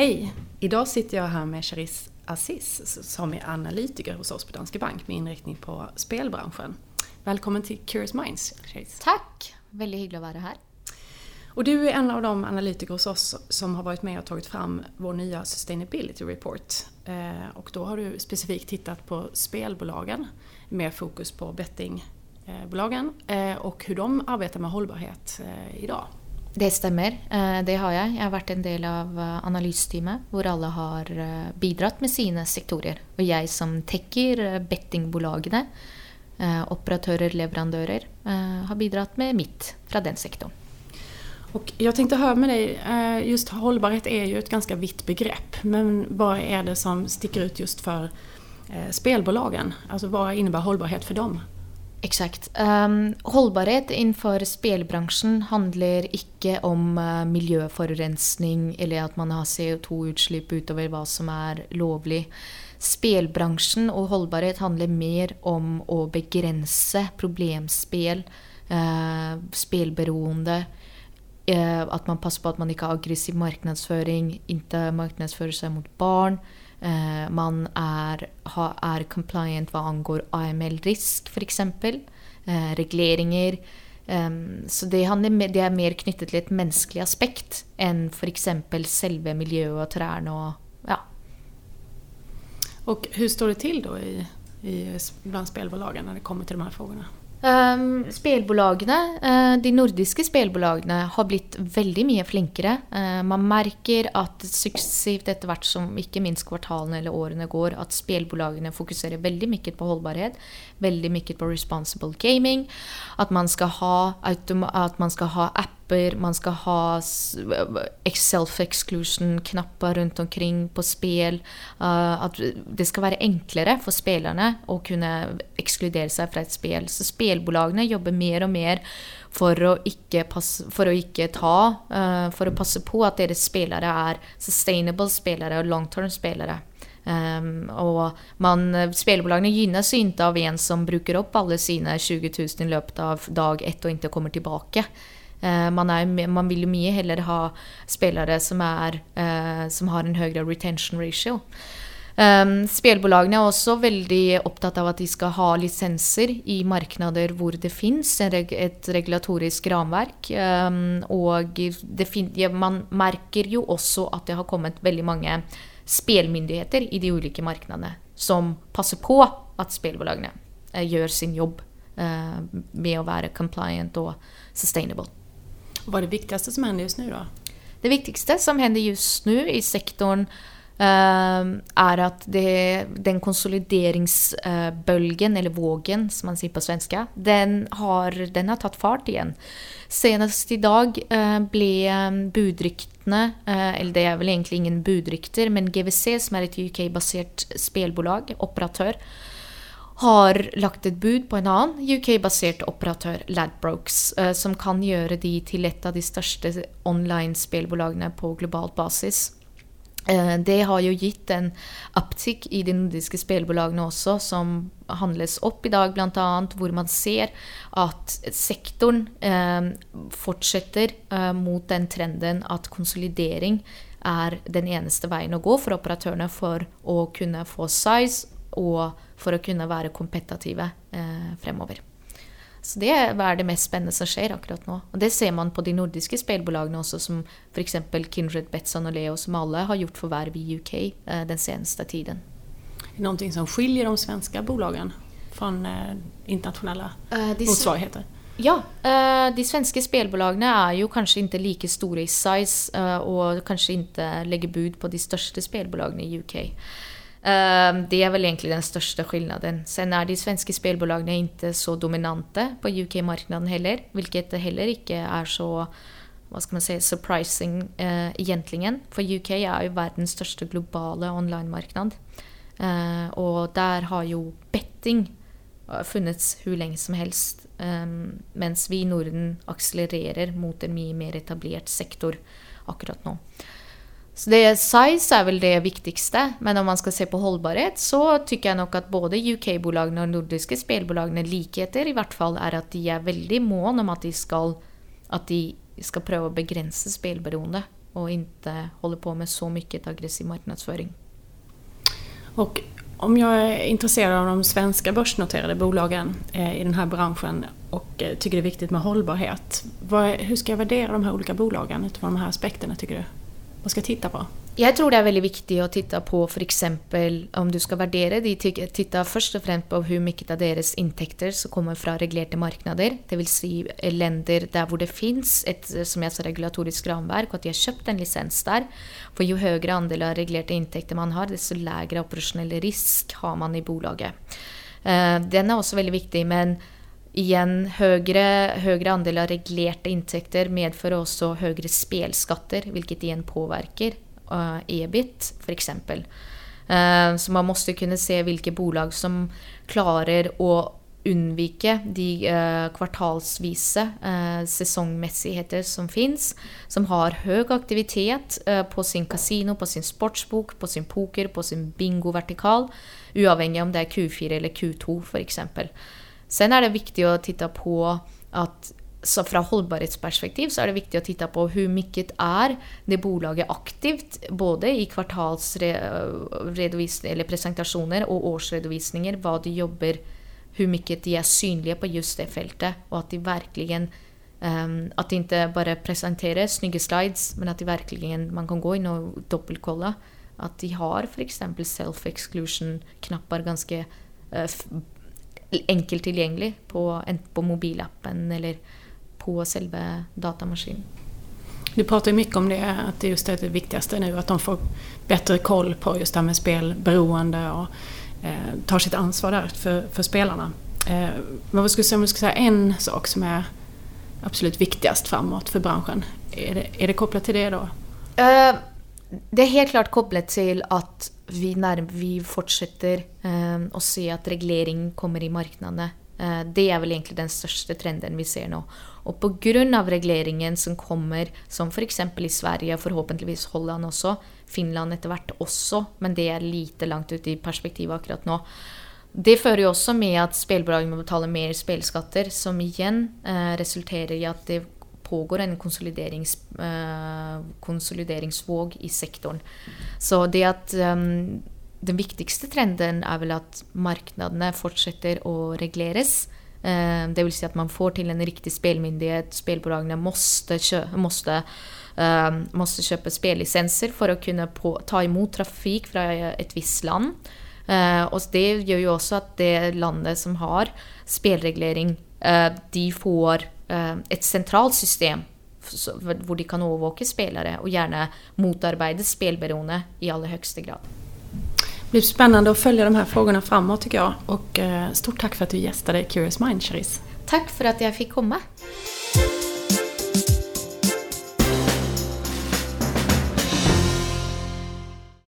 Hej! Idag sitter jag här med Charis Aziz som är analytiker hos oss på Danske Bank med inriktning på spelbranschen. Välkommen till Curious Minds, Charis. Tack! Väldigt hyggligt att vara här. Och du är en av de analytiker hos oss som har varit med och tagit fram vår nya Sustainability Report. Eh, och då har du specifikt tittat på spelbolagen med fokus på bettingbolagen eh, och hur de arbetar med hållbarhet eh, idag. Det stemmer. det har jeg. Jeg har vært en del av analysteamet hvor alle har bidratt med sine sektorer. Og jeg som tekker bettingbolagene, operatører, leverandører, har bidratt med mitt fra den sektoren. Och jag tänkte höra med eh, just hållbarhet är ju ett ganska vitt begrepp. Men vad är det som sticker ut just eh, spelbolagen? Alltså vad innebär hållbarhet för dem? Exakt. Um, holdbarhet innenfor spelbranschen handler ikke om uh, miljøforurensning eller at man har CO2-utslipp utover hva som er lovlig. Spelbranschen og holdbarhet handler mer om å begrense problemspel, uh, spelberoende, uh, at man passer på at man ikke har aggressiv markedsføring, ikke markedsfører seg mot barn. Eh, man er, ha, er, compliant hva angår AML-risk f.eks. exempel. Eh, regleringer. Ehm, så det, det er mer knyttet til et menneskelig aspekt enn f.eks. selve miljøet og trærne og ja. Og hvordan står det til da i, i blant spelbolagen når det kommer til de her frågorna? Um, spelbolagene, uh, de nordiske spelbolagene har blitt veldig mye flinkere. Uh, man merker at suksessivt etter hvert som ikke minst kvartalene eller årene går, at spelbolagene fokuserer veldig mye på holdbarhet. Veldig mye på responsible gaming. At man skal ha, at man skal ha app knapper, man skal ha self-exclusion-knapper rundt omkring på spill. Uh, att det skal være enklere for spillerne å kunne ekskludere seg fra et spill. Så spillbolagene jobber mer og mer for å ikke, passe, for å ikke ta, uh, för att passa på at deres spillere er sustainable spillere og long-term spillere. Um, og man, spillebolagene gynnes ikke av en som bruker opp alle sine 20 000 i løpet av dag ett og ikke kommer tillbaka. Eh, man, er, man, vil jo mye heller ha spillere som, er, uh, som har en høyere retention ratio. Um, spelbolagene er også veldig opptatt av at de skal ha lisenser i markeder hvor det fins et regulatorisk ramverk. Um, og ja, man merker jo også at det har kommet veldig mange spelmyndigheter i de ulike markedene som passer på at spelbolagene uh, gjør sin jobb uh, med å være compliant og sustainable. Vad är det viktigaste som händer just nu då? Det viktigste som händer just nu i sektorn Uh, er at det, den konsolideringsbölgen, uh, eller vågen som man sier på svenska, den har, den har tatt fart igjen. Senest i dag uh, ble budryktene, eller det er vel egentlig ingen budrykter, men GVC som er et UK-basert spelbolag, operatör, har lagt et bud på en annen UK-basert operatør, Ladbrokes, eh, som kan gjøre de til et av de største online-spillbolagene på global basis. Eh, det har jo gitt en uptick i de nordiske spillbolagene også, som handles opp i dag, bl.a. hvor man ser at sektoren eh, fortsetter mot den trenden at konsolidering er den eneste veien å gå for operatørene for å kunne få size og for å kunne være kompetitive eh, fremover. Så det er det mest spennende som skjer akkurat nå. Og det ser man på de nordiske spillbolagene også, som f.eks. Kindred, Betson og Leo, som alle har gjort forverv i UK eh, den seneste tiden. Någonting som skiljer de svenske bolagen fra eh, internationella uh, motsvarigheter? Ja, de svenske spelbolagen er jo kanskje ikke like store i size og kanskje ikke legger bud på de største spelbolagen i UK. Ehm, det er vel egentlig den største skillnaden. Sen er de svenske spillbolagene ikke så dominante på UK-marknaden heller, hvilket heller ikke er så hva skal man si, surprising uh, egentlig. For UK er jo verdens største globale online-marknad. Uh, og der har jo betting funnits hvor lenge som helst. Um, mens vi i Norden akselererer mot en mye mer etablert sektor akkurat nu. Så det, size er vel det viktigste, men om man skal se på hållbarhet så tycker jeg nok at både UK-bolagene og nordiske spillbolagene likheter i hvert fall er at de er veldig mån om at de skal, at de skal prøve å begrense spelberoende. og ikke holde på med så mycket aggressiv marknadsföring. Och om jag är intresserad av de svenska börsnoterade bolagen eh, i den här branschen och eh, det är viktigt med hållbarhet. hur ska jag värdera de här olika bolagen utifrån de här aspekterna tycker du? Vad ska jag titta på? Jeg tror det er veldig viktig å titte på f.eks. om du skal vurdere de, titte først og fremst på hvor mye av deres inntekter som kommer fra regulerte markeder. Dvs. Si lender der hvor det fins et som jeg sa, regulatorisk ramverk, og at de har kjøpt en lisens der. For jo høyere andel av regulerte inntekter man har, desto lavere operasjonell risk har man i bolaget. Uh, den er også veldig viktig. men Igjen, høyere, høyere, andel av regulerte inntekter medfører også høyere spelskatter, hvilket igjen påvirker uh, EBIT, f.eks. Uh, så man må kunne se hvilke bolag som klarer å unnvike de uh, kvartalsvise uh, sesongmessigheter som fins, som har høy aktivitet uh, på sin kasino, på sin sportsbok, på sin poker, på sin bingo-vertikal, uavhengig om det er Q4 eller Q2 f.eks. Sen er det viktig å titte på at så fra holdbarhetsperspektiv så er det viktig å titte på hvor mye er det bolaget aktivt, både i kvartalspresentasjoner og årsredovisninger, hva de jobber, hvor mye de er synlige på just det feltet, og at de virkelig um, At de ikke bare presenterer snygge slides, men at de virkelig man kan gå inn og dobbeltkolle. At de har f.eks. self-exclusion-knapper ganske uh, enkelt tilgjengelig på, på mobilappen eller på selve datamaskinen. Du prater jo mye om det, at det just är det viktigste nu, at de får bättre koll på just det med spelberoende og eh, tar sitt ansvar der for, for spillerne. Eh, men hva skulle säga, om du skulle säga en sak som er absolut viktigast framåt for bransjen, er det, är det kopplat til det da? Uh, det er helt klart kopplat til att vi, när vi fortsetter eh, å se at regulering kommer i markedene. Eh, det er vel egentlig den største trenden vi ser nå. Og pga. reguleringen som kommer, som f.eks. i Sverige, forhåpentligvis Holland også, Finland etter hvert også, men det er lite langt ute i perspektivet akkurat nå. Det fører jo også med at spillbolagene må betale mer spillskatter, som igjen eh, resulterer i at det pågår en konsoliderings, eh, konsolideringsvåg i sektoren. Så det at um, den viktigste trenden er vel at markedene fortsetter å reguleres. Eh, det vil si at man får til en riktig spillmyndighet. Spillbolagene måste, måste, uh, måste kjøpe spillisenser for å kunne på, ta imot trafikk fra et visst land. Uh, og det gjør jo også at det landet som har spillregulering, uh, de får et sentralt system hvor de kan overvåke spillere og gjerne motarbeide spillberoende i aller høyeste grad. Det blir spennende å følge de her spørsmålene framåt tycker jeg. Och eh, stort takk for at du gjestet Curious Mind, Cherise. Takk for at jeg fikk komma.